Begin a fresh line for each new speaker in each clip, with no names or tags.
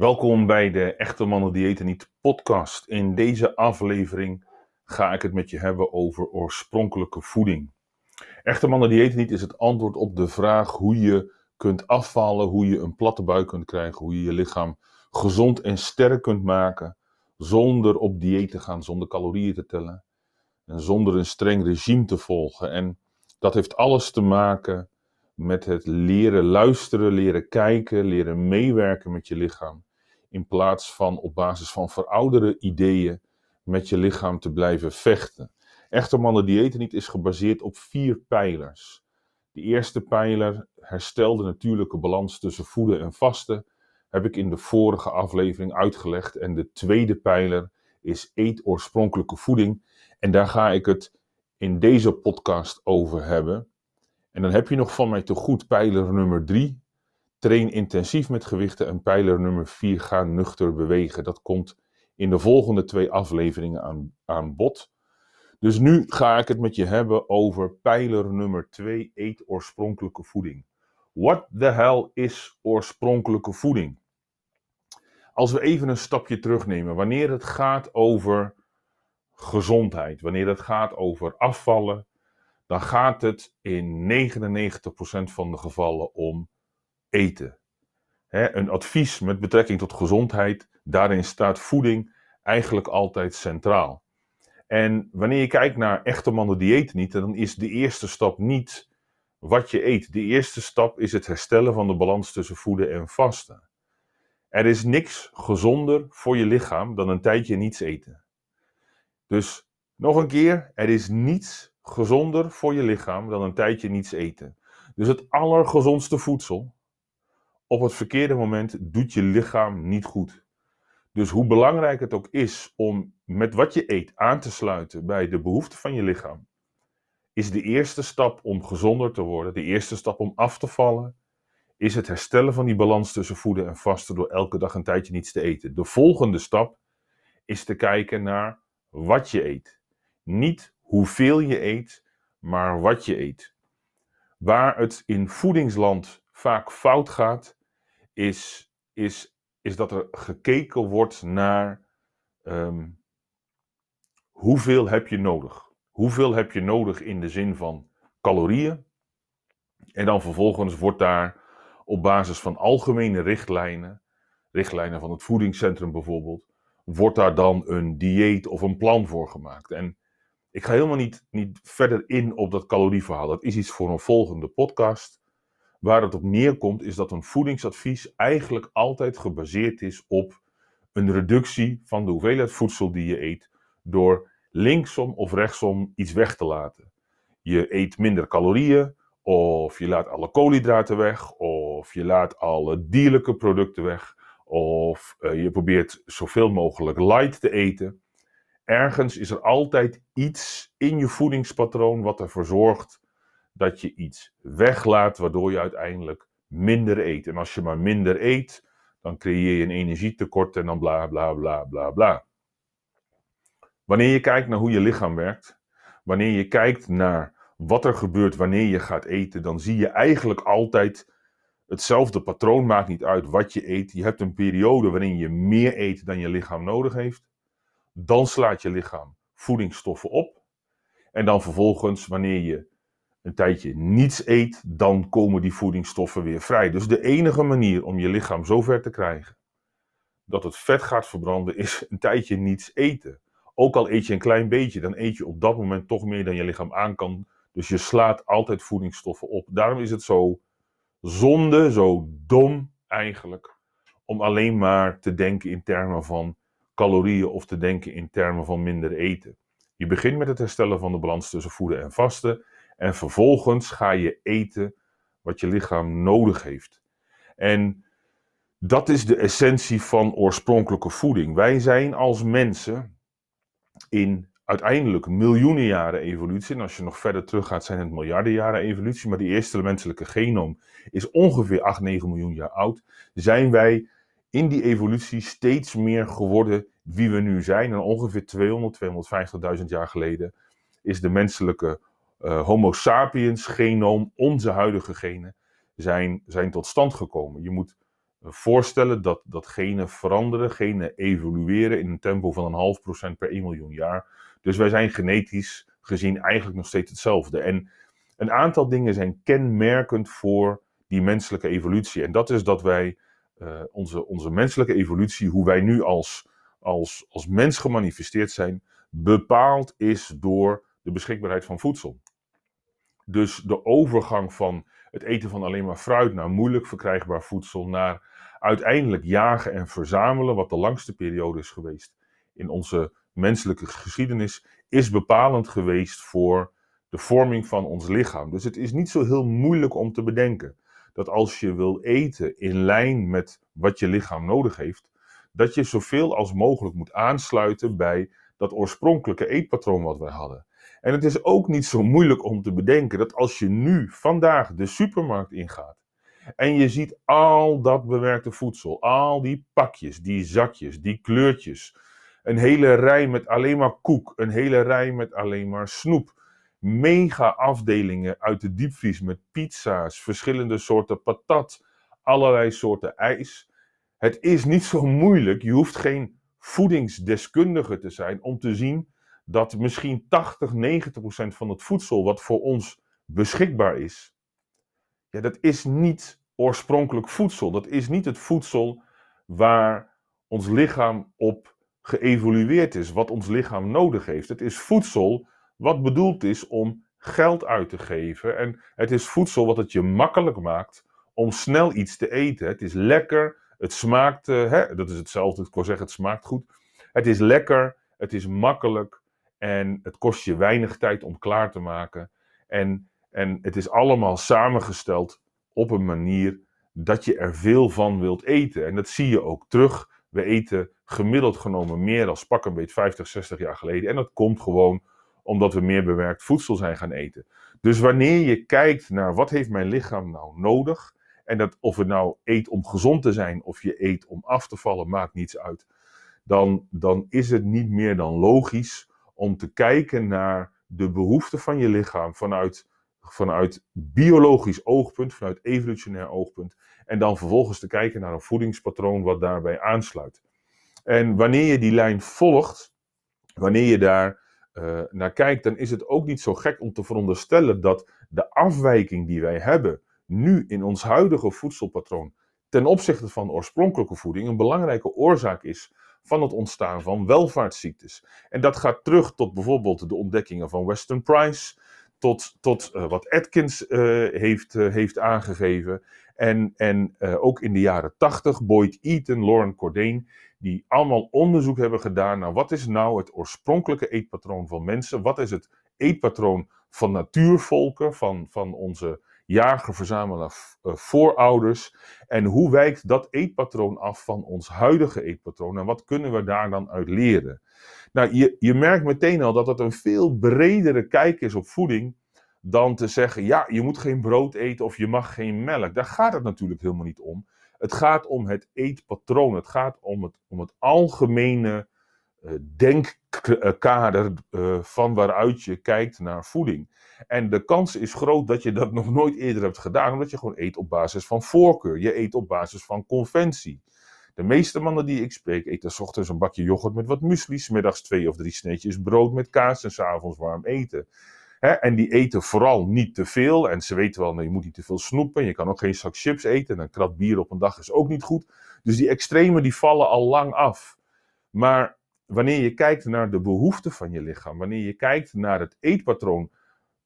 Welkom bij de Echte Mannen Diëten Niet podcast. In deze aflevering ga ik het met je hebben over oorspronkelijke voeding. Echte Mannen Diëten Niet is het antwoord op de vraag hoe je kunt afvallen, hoe je een platte buik kunt krijgen, hoe je je lichaam gezond en sterk kunt maken zonder op dieet te gaan, zonder calorieën te tellen en zonder een streng regime te volgen. En dat heeft alles te maken met het leren luisteren, leren kijken, leren meewerken met je lichaam. In plaats van op basis van verouderde ideeën met je lichaam te blijven vechten. Echte mannen diëten niet is gebaseerd op vier pijlers. De eerste pijler, herstel de natuurlijke balans tussen voeden en vasten, heb ik in de vorige aflevering uitgelegd. En de tweede pijler is eet oorspronkelijke voeding. En daar ga ik het in deze podcast over hebben. En dan heb je nog van mij te goed pijler nummer 3. Train intensief met gewichten. En pijler nummer 4. Ga nuchter bewegen. Dat komt in de volgende twee afleveringen aan, aan bod. Dus nu ga ik het met je hebben over pijler nummer 2. Eet oorspronkelijke voeding. What the hell is oorspronkelijke voeding? Als we even een stapje terugnemen, wanneer het gaat over gezondheid, wanneer het gaat over afvallen, dan gaat het in 99% van de gevallen om eten. een advies met betrekking tot gezondheid, daarin staat voeding eigenlijk altijd centraal. En wanneer je kijkt naar echte mannen dieet niet, dan is de eerste stap niet wat je eet. De eerste stap is het herstellen van de balans tussen voeden en vasten. Er is niks gezonder voor je lichaam dan een tijdje niets eten. Dus nog een keer, er is niets gezonder voor je lichaam dan een tijdje niets eten. Dus het allergezondste voedsel op het verkeerde moment doet je lichaam niet goed. Dus hoe belangrijk het ook is om met wat je eet aan te sluiten bij de behoeften van je lichaam, is de eerste stap om gezonder te worden, de eerste stap om af te vallen, is het herstellen van die balans tussen voeden en vasten door elke dag een tijdje niets te eten. De volgende stap is te kijken naar wat je eet. Niet hoeveel je eet, maar wat je eet. Waar het in voedingsland vaak fout gaat, is, is, is dat er gekeken wordt naar ehm, hoeveel heb je nodig. Hoeveel heb je nodig in de zin van calorieën? En dan vervolgens wordt daar op basis van algemene richtlijnen, richtlijnen van het voedingscentrum bijvoorbeeld, wordt daar dan een dieet of een plan voor gemaakt. En ik ga helemaal niet, niet verder in op dat calorieverhaal. Dat is iets voor een volgende podcast. Waar het op neerkomt is dat een voedingsadvies eigenlijk altijd gebaseerd is op een reductie van de hoeveelheid voedsel die je eet door linksom of rechtsom iets weg te laten. Je eet minder calorieën, of je laat alle koolhydraten weg, of je laat alle dierlijke producten weg, of uh, je probeert zoveel mogelijk light te eten ergens is er altijd iets in je voedingspatroon wat ervoor zorgt dat je iets weglaat, waardoor je uiteindelijk minder eet. En als je maar minder eet, dan creëer je een energietekort en dan bla bla bla bla bla. Wanneer je kijkt naar hoe je lichaam werkt, wanneer je kijkt naar wat er gebeurt wanneer je gaat eten, dan zie je eigenlijk altijd hetzelfde patroon. Maakt niet uit wat je eet. Je hebt een periode waarin je meer eet dan je lichaam nodig heeft. Dan slaat je lichaam voedingsstoffen op. En dan vervolgens, wanneer je een tijdje niets eet, dan komen die voedingsstoffen weer vrij. Dus de enige manier om je lichaam zo ver te krijgen dat het vet gaat verbranden, is een tijdje niets eten. Ook al eet je een klein beetje, dan eet je op dat moment toch meer dan je lichaam aan kan. Dus je slaat altijd voedingsstoffen op. Daarom is het zo zonde, zo dom eigenlijk, om alleen maar te denken in termen van calorieën of te denken in termen van minder eten. Je begint met het herstellen van de balans tussen voeden en vasten. En vervolgens ga je eten wat je lichaam nodig heeft. En dat is de essentie van oorspronkelijke voeding. Wij zijn als mensen in uiteindelijk miljoenen jaren evolutie. En als je nog verder teruggaat, zijn het miljarden jaren evolutie. Maar de eerste menselijke genoom is ongeveer 8, 9 miljoen jaar oud. Zijn wij in die evolutie steeds meer geworden wie we nu zijn. En ongeveer 200, 250.000 jaar geleden is de menselijke uh, Homo sapiens genoom, onze huidige genen, zijn, zijn tot stand gekomen. Je moet voorstellen dat, dat genen veranderen, genen evolueren in een tempo van een half procent per 1 miljoen jaar. Dus wij zijn genetisch gezien eigenlijk nog steeds hetzelfde. En een aantal dingen zijn kenmerkend voor die menselijke evolutie. En dat is dat wij uh, onze, onze menselijke evolutie, hoe wij nu als, als, als mens gemanifesteerd zijn, bepaald is door de beschikbaarheid van voedsel. Dus de overgang van het eten van alleen maar fruit naar moeilijk verkrijgbaar voedsel, naar uiteindelijk jagen en verzamelen, wat de langste periode is geweest in onze menselijke geschiedenis, is bepalend geweest voor de vorming van ons lichaam. Dus het is niet zo heel moeilijk om te bedenken dat als je wil eten in lijn met wat je lichaam nodig heeft, dat je zoveel als mogelijk moet aansluiten bij dat oorspronkelijke eetpatroon wat wij hadden. En het is ook niet zo moeilijk om te bedenken dat als je nu vandaag de supermarkt ingaat en je ziet al dat bewerkte voedsel, al die pakjes, die zakjes, die kleurtjes, een hele rij met alleen maar koek, een hele rij met alleen maar snoep, mega afdelingen uit de diepvries met pizza's, verschillende soorten patat, allerlei soorten ijs. Het is niet zo moeilijk, je hoeft geen voedingsdeskundige te zijn om te zien dat misschien 80, 90 procent van het voedsel wat voor ons beschikbaar is, ja, dat is niet oorspronkelijk voedsel. Dat is niet het voedsel waar ons lichaam op geëvolueerd is, wat ons lichaam nodig heeft. Het is voedsel wat bedoeld is om geld uit te geven. En het is voedsel wat het je makkelijk maakt om snel iets te eten. Het is lekker, het smaakt, uh, hè, dat is hetzelfde, ik wil zeggen, het smaakt goed. Het is lekker, het is makkelijk en het kost je weinig tijd om klaar te maken. En, en het is allemaal samengesteld op een manier dat je er veel van wilt eten. En dat zie je ook terug. We eten gemiddeld genomen meer dan pak een beetje 50, 60 jaar geleden. En dat komt gewoon omdat we meer bewerkt voedsel zijn gaan eten. Dus wanneer je kijkt naar wat heeft mijn lichaam nou nodig, en dat of het nou eet om gezond te zijn of je eet om af te vallen, maakt niets uit. Dan, dan is het niet meer dan logisch om te kijken naar de behoeften van je lichaam vanuit, vanuit biologisch oogpunt, vanuit evolutionair oogpunt. En dan vervolgens te kijken naar een voedingspatroon wat daarbij aansluit. En wanneer je die lijn volgt, wanneer je daar uh, naar kijkt, dan is het ook niet zo gek om te veronderstellen dat de afwijking die wij hebben nu in ons huidige voedselpatroon ten opzichte van oorspronkelijke voeding een belangrijke oorzaak is van het ontstaan van welvaartsziektes. En dat gaat terug tot bijvoorbeeld de ontdekkingen van Weston Price, tot, tot uh, wat Atkins uh, heeft, heeft aangegeven. En, en ook in de jaren 80, Boyd Eaton, Lauren Cordain, die allemaal onderzoek hebben gedaan naar wat is nou het oorspronkelijke eetpatroon van mensen, wat is het eetpatroon van natuurvolken, van, van onze jager-verzamelaar uh, voorouders, en hoe wijkt dat eetpatroon af van ons huidige eetpatroon en wat kunnen we daar dan uit leren? Nou, je, je merkt meteen al dat het een veel bredere kijk is op voeding dan te zeggen, ja, je moet geen brood eten of je mag geen melk. Daar gaat het natuurlijk helemaal niet om. Het gaat om het eetpatroon. Het gaat om het, om het algemene denkkader uh, van waaruit je kijkt naar voeding. En de kans is groot dat je dat nog nooit eerder hebt gedaan, omdat je gewoon eet op basis van voorkeur. Je eet op basis van conventie. De meeste mannen die ik spreek eten s ochtends een bakje yoghurt met wat muesli, middags twee of drie sneetjes brood met kaas en s'avonds warm eten. En die eten vooral niet te veel. En ze weten wel, nee, je moet niet te veel snoepen. Je kan ook geen zak chips eten. En een krat bier op een dag is ook niet goed. Dus die extreme die vallen al lang af. Maar wanneer je kijkt naar de behoeften van je lichaam, wanneer je kijkt naar het eetpatroon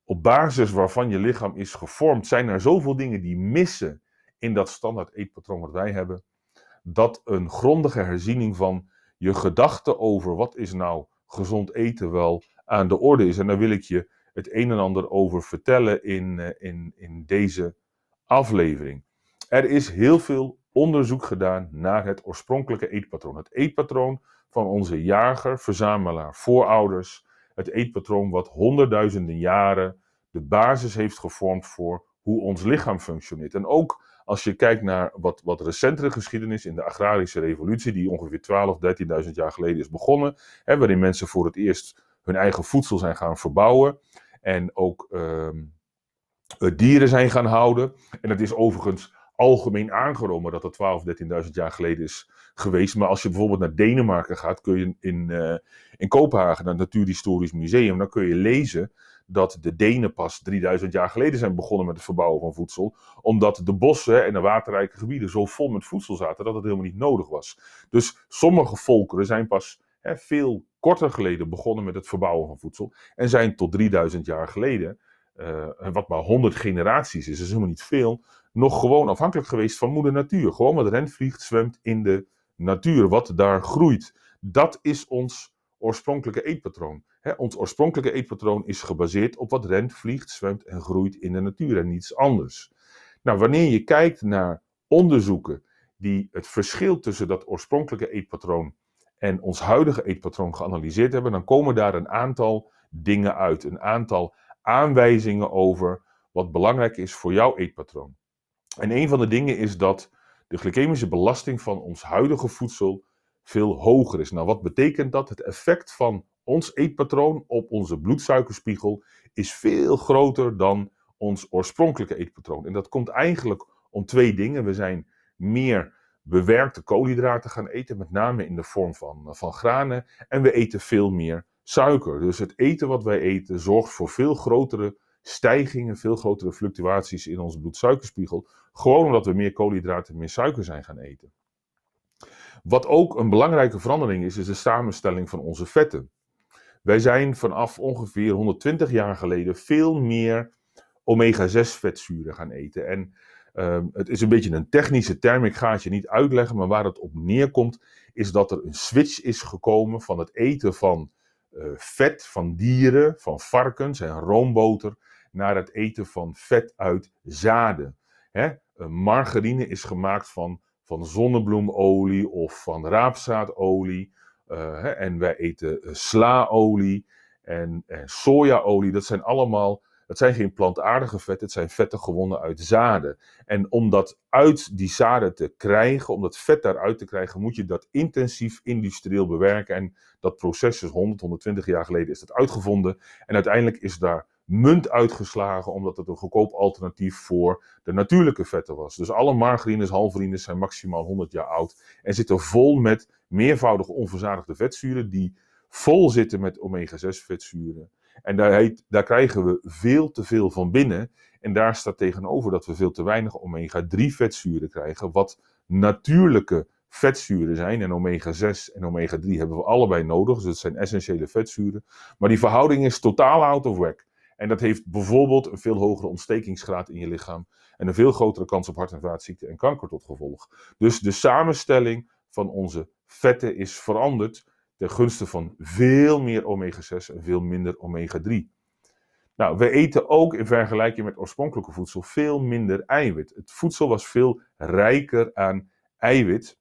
op basis waarvan je lichaam is gevormd, zijn er zoveel dingen die missen in dat standaard eetpatroon wat wij hebben, dat een grondige herziening van je gedachten over wat is nou gezond eten wel aan de orde is. En daar wil ik je het een en ander over vertellen in, eh, in, in deze aflevering. Er is heel veel onderzoek gedaan naar het oorspronkelijke eetpatroon. Het eetpatroon van onze jager, verzamelaar, voorouders. Het eetpatroon wat honderdduizenden jaren de basis heeft gevormd voor hoe ons lichaam functioneert. En ook als je kijkt naar wat, wat recentere geschiedenis in de agrarische revolutie, die ongeveer 12, 13.000 jaar geleden is begonnen, hè, waarin mensen voor het eerst hun eigen voedsel zijn gaan verbouwen en ook uh, dieren zijn gaan houden. En dat is overigens algemeen aangenomen dat dat 12, 13.000 jaar geleden is geweest. Maar als je bijvoorbeeld naar Denemarken gaat, kun je in, uh, in Kopenhagen, naar het Natuurhistorisch Museum, dan kun je lezen dat de Denen pas 3000 jaar geleden zijn begonnen met het verbouwen van voedsel. Omdat de bossen en de waterrijke gebieden zo vol met voedsel zaten dat het helemaal niet nodig was. Dus sommige volkeren zijn pas hè, veel korter geleden begonnen met het verbouwen van voedsel. En zijn tot 3000 jaar geleden, uh, wat maar 100 generaties is, is helemaal niet veel, nog gewoon afhankelijk geweest van moeder natuur. Gewoon wat rent, vliegt, zwemt in de natuur, wat daar groeit. Dat is ons oorspronkelijke eetpatroon. ons oorspronkelijke eetpatroon is gebaseerd op wat rent, vliegt, zwemt en groeit in de natuur en niets anders. Nou, wanneer je kijkt naar onderzoeken die het verschil tussen dat oorspronkelijke eetpatroon en ons huidige eetpatroon geanalyseerd hebben, dan komen daar een aantal dingen uit. Een aantal aanwijzingen over wat belangrijk is voor jouw eetpatroon. En een van de dingen is dat de glycemische belasting van ons huidige voedsel veel hoger is. Nou, wat betekent dat? Het effect van ons eetpatroon op onze bloedsuikerspiegel is veel groter dan ons oorspronkelijke eetpatroon. En dat komt eigenlijk om twee dingen. We zijn meer bewerkte koolhydraten gaan eten, met name in de vorm van, van granen. En we eten veel meer suiker. Dus het eten wat wij eten zorgt voor veel grotere stijgingen, veel grotere fluctuaties in onze bloedsuikerspiegel. Gewoon omdat we meer koolhydraten en meer suiker zijn gaan eten. Wat ook een belangrijke verandering is, is de samenstelling van onze vetten. Wij zijn vanaf ongeveer 120 jaar geleden veel meer omega-6 vetzuren gaan eten. En uh, het is een beetje een technische term, ik ga het je niet uitleggen, maar waar het op neerkomt, is dat er een switch is gekomen van het eten van uh, vet van dieren, van varkens en roomboter, naar het eten van vet uit zaden. Hè? margarine is gemaakt van, van zonnebloemolie of van raapzaadolie. Hè? En wij eten uh, slaolie en, en sojaolie. Dat zijn allemaal, dat zijn geen plantaardige vetten, het zijn vetten gewonnen uit zaden. En om dat uit die zaden te krijgen, om dat vet daaruit te krijgen, moet je dat intensief industrieel bewerken. En dat proces is 100, 120 jaar geleden is dat uitgevonden. En uiteindelijk is daar munt uitgeslagen, omdat het een goedkoop alternatief voor de natuurlijke vetten was. Dus alle margarines, halverines zijn maximaal 100 jaar oud en zitten vol met meervoudige onverzadigde vetzuren die vol zitten met omega-6 vetzuren. En daar, daar krijgen we veel te veel van binnen. En daar staat tegenover dat we veel te weinig omega-3 vetzuren krijgen, wat natuurlijke vetzuren zijn. En omega-6 en omega-3 hebben we allebei nodig, dus het zijn essentiële vetzuren. Maar die verhouding is totaal out of whack. En dat heeft bijvoorbeeld een veel hogere ontstekingsgraad in je lichaam en een veel grotere kans op hart- en vaatziekten en kanker tot gevolg. Dus de samenstelling van onze vetten is veranderd ten gunste van veel meer omega-6 en veel minder omega-3. Nou, we eten ook in vergelijking met oorspronkelijke voedsel veel minder eiwit. Het voedsel was veel rijker aan eiwit.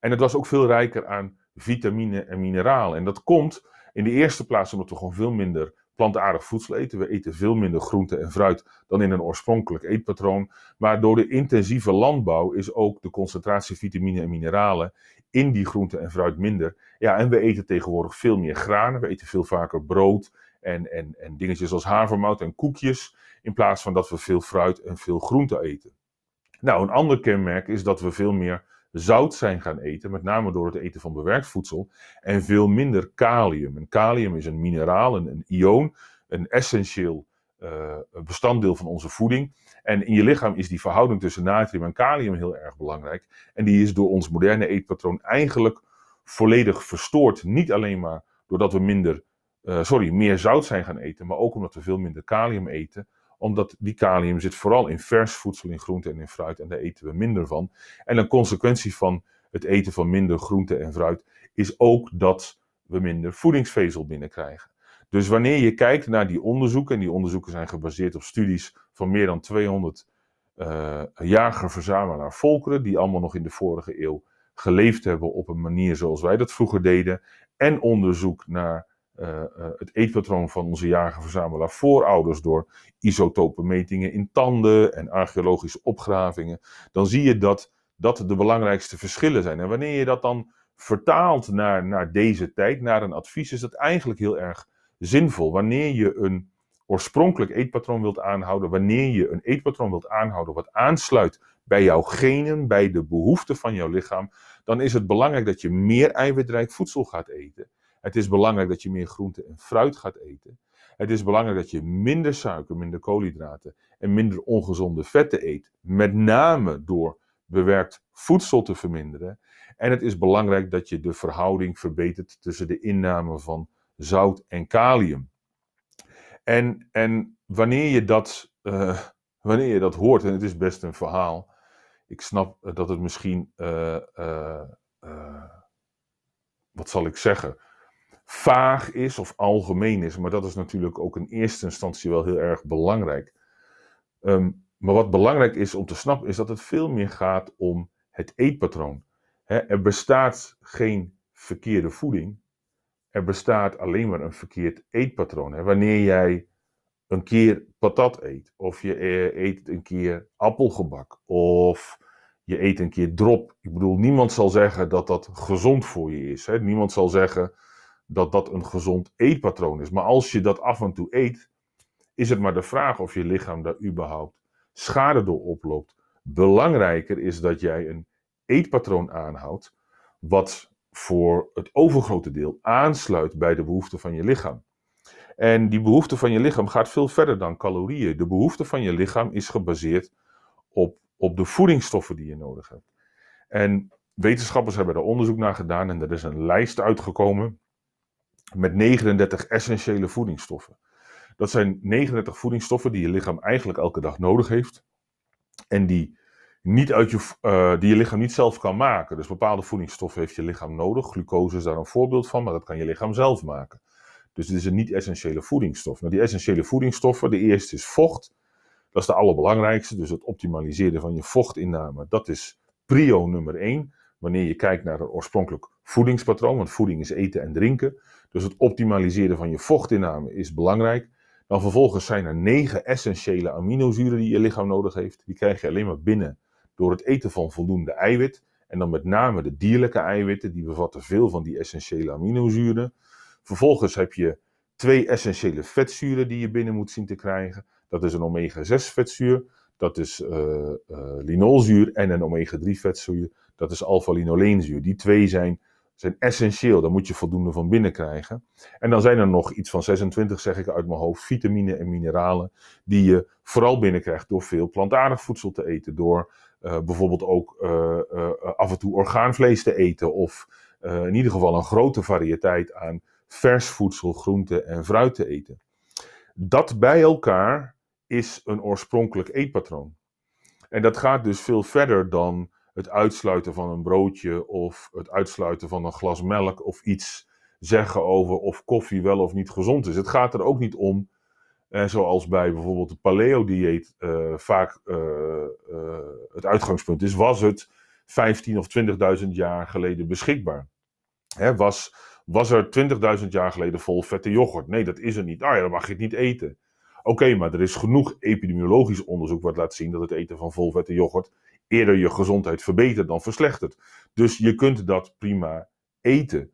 En het was ook veel rijker aan vitamine en mineralen. En dat komt in de eerste plaats omdat we gewoon veel minder plantaardig voedsel eten. We eten veel minder groente en fruit dan in een oorspronkelijk eetpatroon. Maar door de intensieve landbouw is ook de concentratie vitamine en mineralen in die groente en fruit minder. Ja, en we eten tegenwoordig veel meer granen. We eten veel vaker brood en, en, en dingetjes als havermout en koekjes. In plaats van dat we veel fruit en veel groente eten. Nou, een ander kenmerk is dat we veel meer zout zijn gaan eten, met name door het eten van bewerkt voedsel, en veel minder kalium. En kalium is een mineraal, een, ion, een essentieel uh, bestanddeel van onze voeding. En in je lichaam is die verhouding tussen natrium en kalium heel erg belangrijk. En die is door ons moderne eetpatroon eigenlijk volledig verstoord. Niet alleen maar doordat we minder, uh, sorry, meer zout zijn gaan eten, maar ook omdat we veel minder kalium eten omdat die kalium zit vooral in vers voedsel, in groente en in fruit. En daar eten we minder van. En een consequentie van het eten van minder groente en fruit is ook dat we minder voedingsvezel binnenkrijgen. Dus wanneer je kijkt naar die onderzoeken, en die onderzoeken zijn gebaseerd op studies van meer dan 200 uh, jager-verzamelaar volkeren, die allemaal nog in de vorige eeuw geleefd hebben op een manier zoals wij dat vroeger deden, en onderzoek naar uh, het eetpatroon van onze jager-verzamelaar voorouders door isotopenmetingen in tanden en archeologische opgravingen, dan zie je dat dat de belangrijkste verschillen zijn. En wanneer je dat dan vertaalt naar, naar deze tijd, naar een advies, is dat eigenlijk heel erg zinvol. Wanneer je een oorspronkelijk eetpatroon wilt aanhouden, wanneer je een eetpatroon wilt aanhouden wat aansluit bij jouw genen, bij de behoeften van jouw lichaam, dan is het belangrijk dat je meer eiwitrijk voedsel gaat eten. Het is belangrijk dat je meer groente en fruit gaat eten. Het is belangrijk dat je minder suiker, minder koolhydraten en minder ongezonde vetten eet. Met name door bewerkt voedsel te verminderen. En het is belangrijk dat je de verhouding verbetert tussen de inname van zout en kalium. En, en wanneer, je dat, uh, wanneer je dat hoort, en het is best een verhaal, ik snap dat het misschien, uh, wat zal ik zeggen, vaag is of algemeen is, maar dat is natuurlijk ook in eerste instantie wel heel erg belangrijk. Um, maar wat belangrijk is om te snappen, is dat het veel meer gaat om het eetpatroon. er bestaat geen verkeerde voeding. Er bestaat alleen maar een verkeerd eetpatroon. wanneer jij een keer patat eet, of je eh, eet een keer appelgebak, of je eet een keer drop. Ik bedoel, niemand zal zeggen dat dat gezond voor je is. Niemand zal zeggen dat dat een gezond eetpatroon is. Maar als je dat af en toe eet, is het maar de vraag of je lichaam daar überhaupt schade door oploopt. Belangrijker is dat jij een eetpatroon aanhoudt wat voor het overgrote deel aansluit bij de behoeften van je lichaam. En die behoefte van je lichaam gaat veel verder dan calorieën. De behoefte van je lichaam is gebaseerd op, op de voedingsstoffen die je nodig hebt. En wetenschappers hebben daar onderzoek naar gedaan en er is een lijst uitgekomen met 39 essentiële voedingsstoffen. Dat zijn 39 voedingsstoffen die je lichaam eigenlijk elke dag nodig heeft. En die, niet uit je, uh, die je lichaam niet zelf kan maken. Dus bepaalde voedingsstoffen heeft je lichaam nodig. Glucose is daar een voorbeeld van, maar dat kan je lichaam zelf maken. Dus het is een niet-essentiële voedingsstof. Nou, die essentiële voedingsstoffen, de eerste is vocht. Dat is de allerbelangrijkste. Dus het optimaliseren van je vochtinname, dat is prio nummer 1. Wanneer je kijkt naar een oorspronkelijk voedingspatroon, want voeding is eten en drinken. Dus het optimaliseren van je vochtinname is belangrijk. Dan vervolgens zijn er negen essentiële aminozuren die je lichaam nodig heeft. Die krijg je alleen maar binnen door het eten van voldoende eiwit. En dan met name de dierlijke eiwitten, die bevatten veel van die essentiële aminozuren. Vervolgens heb je twee essentiële vetzuren die je binnen moet zien te krijgen. Dat is een omega-6 vetzuur, dat is uh, linolzuur en een omega-3 vetzuur, dat is alpha-linoleenzuur. Die twee zijn zijn essentieel. Daar moet je voldoende van binnen krijgen. En dan zijn er nog iets van 26, zeg ik uit mijn hoofd, vitamine en mineralen. Die je vooral binnenkrijgt door veel plantaardig voedsel te eten. Door uh, bijvoorbeeld ook uh, uh, af en toe orgaanvlees te eten. Of in ieder geval een grote variëteit aan vers voedsel, groenten en fruit te eten. Dat bij elkaar is een oorspronkelijk eetpatroon. En dat gaat dus veel verder dan het uitsluiten van een broodje of het uitsluiten van een glas melk of iets zeggen over of koffie wel of niet gezond is. Het gaat er ook niet om, eh, zoals bij bijvoorbeeld het paleo-dieet uh, vaak uh, uh, het uitgangspunt is, was het 15 of 20.000 jaar geleden beschikbaar? Hè, was, was er 20.000 jaar geleden vol vette yoghurt? Nee, dat is er niet. Ah ja, dan mag je het niet eten. Oké, maar er is genoeg epidemiologisch onderzoek wat laat zien dat het eten van vol vette yoghurt eerder je gezondheid verbetert dan verslechtert. Dus je kunt dat prima eten.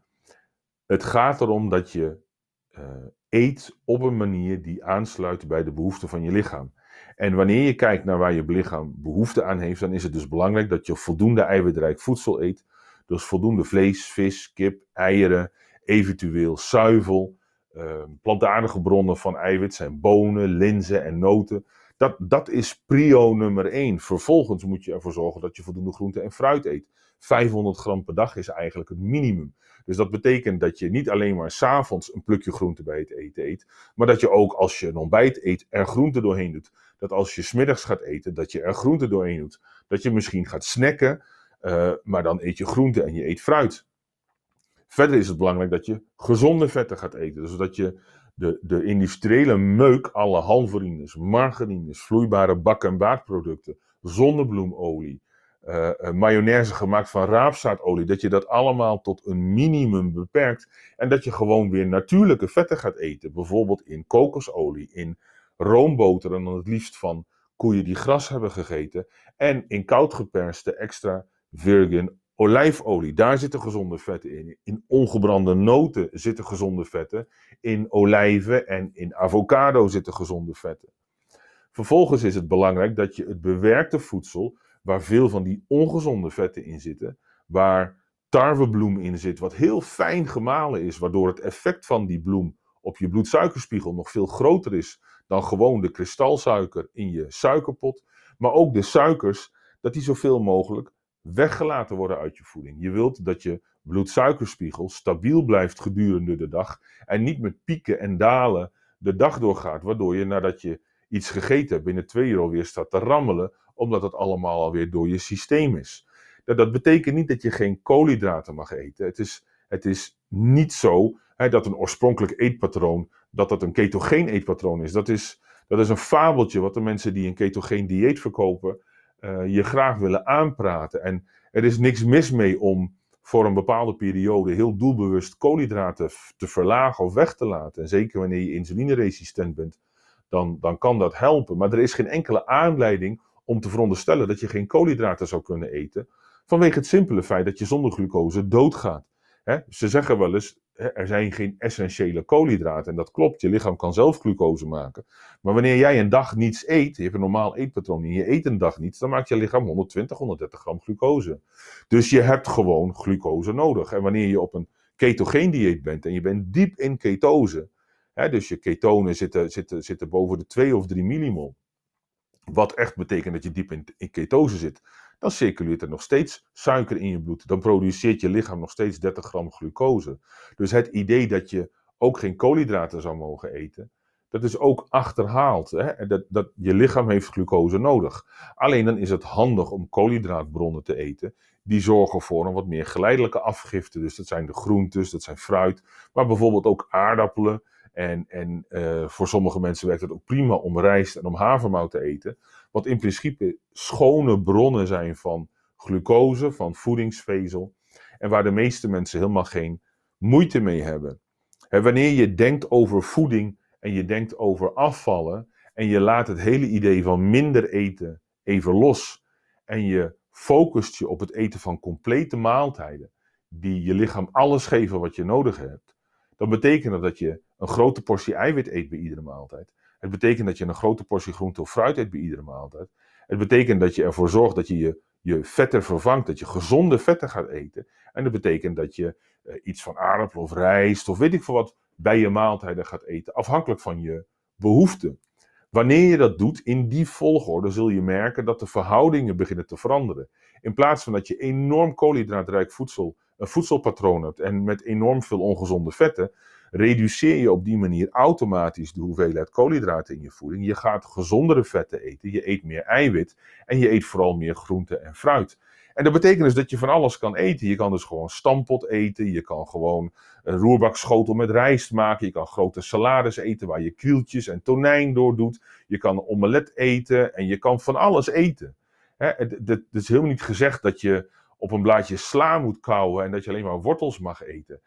Het gaat erom dat je uh, eet op een manier die aansluit bij de behoeften van je lichaam. En wanneer je kijkt naar waar je lichaam behoefte aan heeft, dan is het dus belangrijk dat je voldoende eiwitrijk voedsel eet. Dus voldoende vlees, vis, kip, eieren, eventueel zuivel. Uh, plantaardige bronnen van eiwit zijn bonen, linzen en noten. Dat, dat is prio nummer 1. Vervolgens moet je ervoor zorgen dat je voldoende groente en fruit eet. 500 gram per dag is eigenlijk het minimum. Dus dat betekent dat je niet alleen maar s'avonds een plukje groente bij het eten eet, maar dat je ook als je een ontbijt eet er groente doorheen doet. Dat als je smiddags gaat eten, dat je er groente doorheen doet. Dat je misschien gaat snacken, uh, maar dan eet je groente en je eet fruit. Verder is het belangrijk dat je gezonde vetten gaat eten. Dus dat je de, de industriële meuk, alle halverines, margarines, vloeibare bak- en baardproducten, zonnebloemolie, uh, mayonaise gemaakt van raapzaadolie, dat je dat allemaal tot een minimum beperkt en dat je gewoon weer natuurlijke vetten gaat eten. Bijvoorbeeld in kokosolie, in roomboter en dan het liefst van koeien die gras hebben gegeten en in koud geperste extra virgin olijfolie, daar zitten gezonde vetten in. In ongebrande noten zitten gezonde vetten. In olijven en in avocado zitten gezonde vetten. Vervolgens is het belangrijk dat je het bewerkte voedsel, waar veel van die ongezonde vetten in zitten, waar tarwebloem in zit, wat heel fijn gemalen is, waardoor het effect van die bloem op je bloedsuikerspiegel nog veel groter is dan gewoon de kristalsuiker in je suikerpot. Maar ook de suikers, dat die zoveel mogelijk weggelaten worden uit je voeding. Je wilt dat je bloedsuikerspiegel stabiel blijft gedurende de dag en niet met pieken en dalen de dag doorgaat, waardoor je nadat je iets gegeten hebt binnen twee uur alweer staat te rammelen, omdat het allemaal alweer door je systeem is. Dat, dat betekent niet dat je geen koolhydraten mag eten. Het is, het is niet zo hè, dat een oorspronkelijk eetpatroon, dat dat een ketogeen eetpatroon is. Dat is, dat is een fabeltje wat de mensen die een ketogeen dieet verkopen, uh, je graag willen aanpraten. En er is niks mis mee om voor een bepaalde periode heel doelbewust koolhydraten te verlagen of weg te laten. En zeker wanneer je insulineresistent bent, dan, dan kan dat helpen. Maar er is geen enkele aanleiding om te veronderstellen dat je geen koolhydraten zou kunnen eten. Vanwege het simpele feit dat je zonder glucose doodgaat. Ze zeggen wel eens, er zijn geen essentiële koolhydraten. En dat klopt, je lichaam kan zelf glucose maken. Maar wanneer jij een dag niets eet, je hebt een normaal eetpatroon en je eet een dag niets, dan maakt je lichaam 120, 130 gram glucose. Dus je hebt gewoon glucose nodig. En wanneer je op een ketogeen dieet bent en je bent diep in ketose, hè, dus je ketonen zitten, zitten, zitten boven de 2 of 3 millimol, wat echt betekent dat je diep in, ketose zit, dan circuleert er nog steeds suiker in je bloed. Dan produceert je lichaam nog steeds 30 gram glucose. Dus het idee dat je ook geen koolhydraten zou mogen eten, dat is ook achterhaald. Hè? Dat, dat, je lichaam heeft glucose nodig. Alleen dan is het handig om koolhydraatbronnen te eten. Die zorgen voor een wat meer geleidelijke afgifte. Dus dat zijn de groentes, dat zijn fruit. Maar bijvoorbeeld ook aardappelen. En, en uh, voor sommige mensen werkt het ook prima om rijst en om havermout te eten. Wat in principe schone bronnen zijn van glucose, van voedingsvezel. En waar de meeste mensen helemaal geen moeite mee hebben. En wanneer je denkt over voeding en je denkt over afvallen. En je laat het hele idee van minder eten even los. En je focust je op het eten van complete maaltijden. Die je lichaam alles geven wat je nodig hebt. Dan betekent dat dat je een grote portie eiwit eet bij iedere maaltijd. Het betekent dat je een grote portie groente of fruit eet bij iedere maaltijd. Het betekent dat je ervoor zorgt dat je je, je vetten vervangt, dat je gezonde vetten gaat eten. En dat betekent dat je uh, iets van aardappel of rijst of weet ik veel wat bij je maaltijden gaat eten, afhankelijk van je behoeften. Wanneer je dat doet in die volgorde, zul je merken dat de verhoudingen beginnen te veranderen. In plaats van dat je enorm koolhydraatrijk voedsel, een voedselpatroon hebt en met enorm veel ongezonde vetten, reduceer je op die manier automatisch de hoeveelheid koolhydraten in je voeding. Je gaat gezondere vetten eten, je eet meer eiwit en je eet vooral meer groente en fruit. En dat betekent dus dat je van alles kan eten. Je kan dus gewoon stampot eten, je kan gewoon een roerbakschotel met rijst maken, je kan grote salades eten waar je krieltjes en tonijn door doet. Je kan omelet eten en je kan van alles eten. Het is helemaal niet gezegd dat je op een blaadje sla moet kauwen en dat je alleen maar wortels mag eten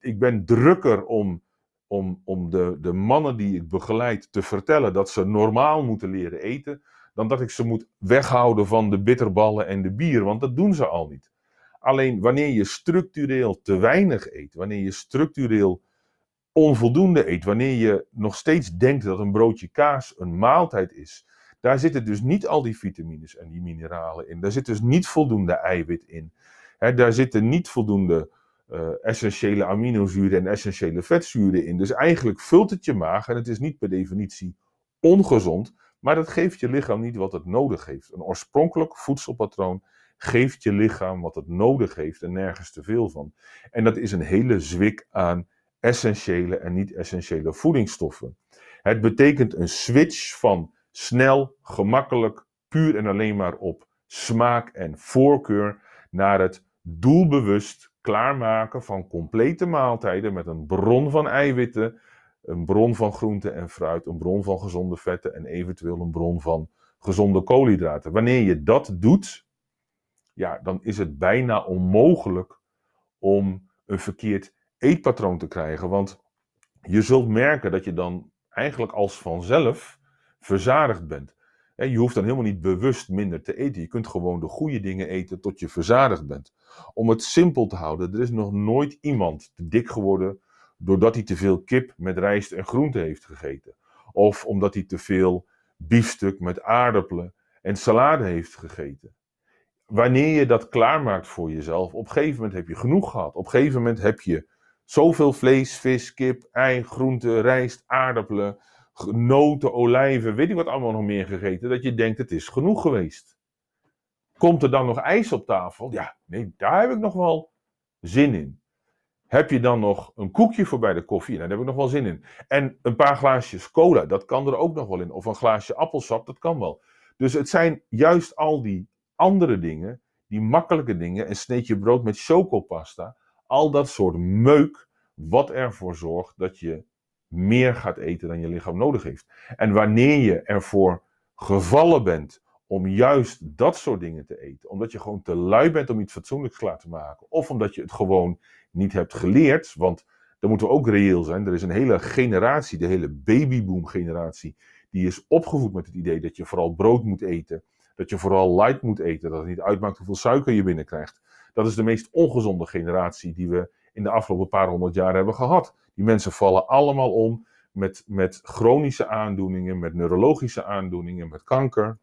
ik ben drukker om, om, om de, de mannen die ik begeleid te vertellen dat ze normaal moeten leren eten, dan dat ik ze moet weghouden van de bitterballen en de bier, want dat doen ze al niet. Alleen wanneer je structureel te weinig eet, wanneer je structureel onvoldoende eet, wanneer je nog steeds denkt dat een broodje kaas een maaltijd is, daar zitten dus niet al die vitamines en die mineralen in. Daar zit dus niet voldoende eiwit in. daar zitten niet voldoende uh, essentiële aminozuren en essentiële vetzuren in. Dus eigenlijk vult het je maag en het is niet per definitie ongezond, maar dat geeft je lichaam niet wat het nodig heeft. Een oorspronkelijk voedselpatroon geeft je lichaam wat het nodig heeft en nergens te veel van. En dat is een hele zwik aan essentiële en niet-essentiële voedingsstoffen. Het betekent een switch van snel, gemakkelijk, puur en alleen maar op smaak en voorkeur naar het doelbewust klaarmaken van complete maaltijden met een bron van eiwitten, een bron van groente en fruit, een bron van gezonde vetten en eventueel een bron van gezonde koolhydraten. Wanneer je dat doet, ja, dan is het bijna onmogelijk om een verkeerd eetpatroon te krijgen. Want je zult merken dat je dan eigenlijk als vanzelf verzadigd bent. Je hoeft dan helemaal niet bewust minder te eten. Je kunt gewoon de goede dingen eten tot je verzadigd bent. Om het simpel te houden, er is nog nooit iemand te dik geworden doordat hij te veel kip met rijst en groente heeft gegeten. Of omdat hij te veel biefstuk met aardappelen en salade heeft gegeten. Wanneer je dat klaarmaakt voor jezelf, op een gegeven moment heb je genoeg gehad. Op een gegeven moment heb je zoveel vlees, vis, kip, ei, groente, rijst, aardappelen, noten, olijven, weet ik wat allemaal nog meer gegeten, dat je denkt het is genoeg geweest. Komt er dan nog ijs op tafel? Ja, nee, daar heb ik nog wel zin in. Heb je dan nog een koekje voor bij de koffie? Nou, daar heb ik nog wel zin in. En een paar glaasjes cola, dat kan er ook nog wel in. Of een glaasje appelsap, dat kan wel. Dus het zijn juist al die andere dingen, die makkelijke dingen, een sneetje brood met chocopasta, al dat soort meuk, wat ervoor zorgt dat je meer gaat eten dan je lichaam nodig heeft. En wanneer je ervoor gevallen bent om juist dat soort dingen te eten, omdat je gewoon te lui bent om iets fatsoenlijks klaar te maken, of omdat je het gewoon niet hebt geleerd, want dan moeten we ook reëel zijn. Er is een hele generatie, de hele babyboom generatie, die is opgevoed met het idee dat je vooral brood moet eten, dat je vooral light moet eten, dat het niet uitmaakt hoeveel suiker je binnenkrijgt. Dat is de meest ongezonde generatie die we in de afgelopen paar honderd jaar hebben gehad. Die mensen vallen allemaal om met, met chronische aandoeningen, met neurologische aandoeningen, met kanker.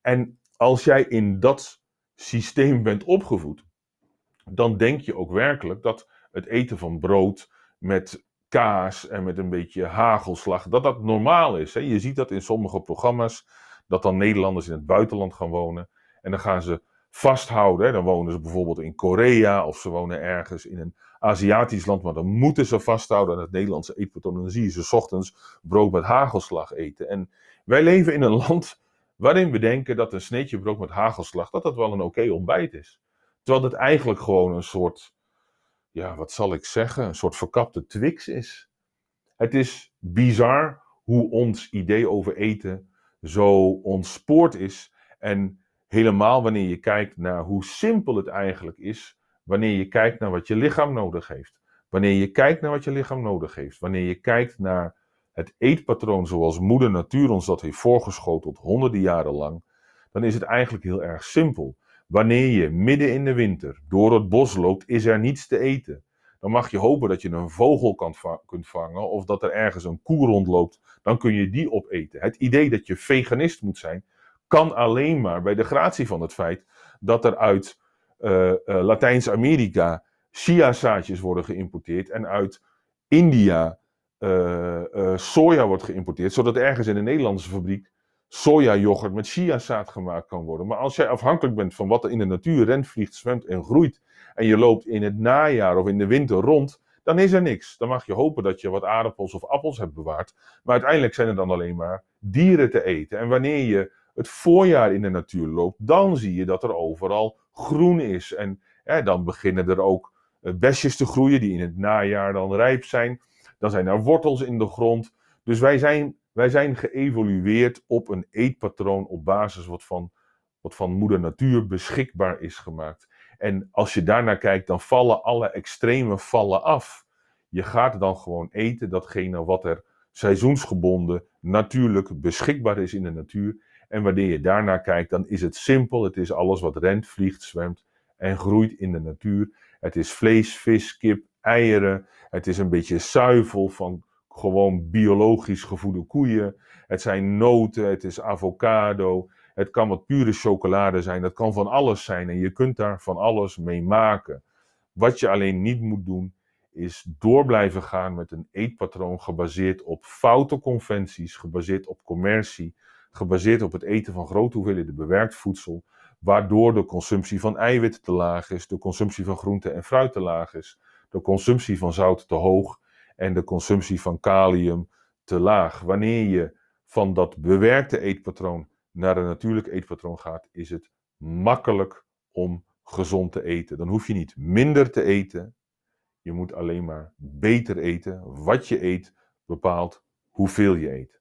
En als jij in dat systeem bent opgevoed, dan denk je ook werkelijk dat het eten van brood met kaas en met een beetje hagelslag, dat dat normaal is. Hè? Je ziet dat in sommige programma's, dat dan Nederlanders in het buitenland gaan wonen. En dan gaan ze vasthouden. Dan wonen ze bijvoorbeeld in Korea of ze wonen ergens in een Aziatisch land, maar dan moeten ze vasthouden aan het Nederlandse eetpatroon. dan zie je ze ochtends brood met hagelslag eten. En wij leven in een land waarin we denken dat een sneetje brood met hagelslag, dat dat wel een oké ontbijt is. Terwijl het eigenlijk gewoon een soort, ja, wat zal ik zeggen, een soort verkapte Twix is. Het is bizar hoe ons idee over eten zo ontspoord is. En helemaal wanneer je kijkt naar hoe simpel het eigenlijk is, wanneer je kijkt naar wat je lichaam nodig heeft. Wanneer je kijkt naar wat je lichaam nodig heeft. Wanneer je kijkt naar het eetpatroon zoals moeder natuur ons dat heeft voorgeschoteld honderden jaren lang, dan is het eigenlijk heel erg simpel. Wanneer je midden in de winter door het bos loopt, is er niets te eten. Dan mag je hopen dat je een vogel kan kunt vangen of dat er ergens een koe rondloopt. Dan kun je die opeten. Het idee dat je veganist moet zijn, kan alleen maar bij de gratie van het feit dat er uit uh, uh, Latijns-Amerika chiazaadjes worden geïmporteerd en uit India uh, soja wordt geïmporteerd, zodat ergens in een Nederlandse fabriek sojayoghurt met chiazaad gemaakt kan worden. Maar als jij afhankelijk bent van wat er in de natuur rent, vliegt, zwemt en groeit, en je loopt in het najaar of in de winter rond, dan is er niks. Dan mag je hopen dat je wat aardappels of appels hebt bewaard. Maar uiteindelijk zijn er dan alleen maar dieren te eten. En wanneer je het voorjaar in de natuur loopt, dan zie je dat er overal groen is. En dan beginnen er ook eh, besjes te groeien die in het najaar dan rijp zijn. Dan zijn er wortels in de grond. Dus wij zijn wij zijn geëvolueerd op een eetpatroon op basis wat van, wat van moeder natuur beschikbaar is gemaakt. En als je daarnaar kijkt, dan vallen alle extreme vallen af. Je gaat dan gewoon eten datgene wat er seizoensgebonden natuurlijk beschikbaar is in de natuur. En wanneer je daarnaar kijkt, dan is het simpel. Het is alles wat rent, vliegt, zwemt en groeit in de natuur. Het is vlees, vis, kip, eieren. Het is een beetje zuivel van gewoon biologisch gevoede koeien. Het zijn noten, het is avocado. Het kan wat pure chocolade zijn. Dat kan van alles zijn. En je kunt daar van alles mee maken. Wat je alleen niet moet doen, is door blijven gaan met een eetpatroon gebaseerd op foute conventies, gebaseerd op commercie, gebaseerd op het eten van grote hoeveelheden bewerkt voedsel, waardoor de consumptie van eiwitten te laag is, de consumptie van groente en fruit te laag is, de consumptie van zout te hoog en de consumptie van kalium te laag. Wanneer je van dat bewerkte eetpatroon naar een natuurlijk eetpatroon gaat, is het makkelijk om gezond te eten. Dan hoef je niet minder te eten. Je moet alleen maar beter eten. Wat je eet bepaalt hoeveel je eet.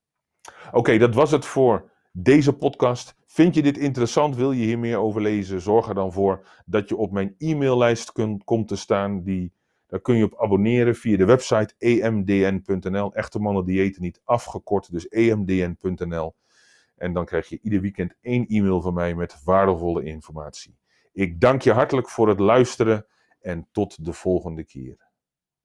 Oké, dat was het voor deze podcast. Vind je dit interessant? Wil je hier meer over lezen? Zorg er dan voor dat je op mijn e-maillijst kunt, komt te staan. Die daar kun je op abonneren via de website emdn.nl. Echte mannen diëten niet afgekort, dus emdn.nl. En dan krijg je ieder weekend één e-mail van mij met waardevolle informatie. Ik dank je hartelijk voor het luisteren en tot de volgende keer.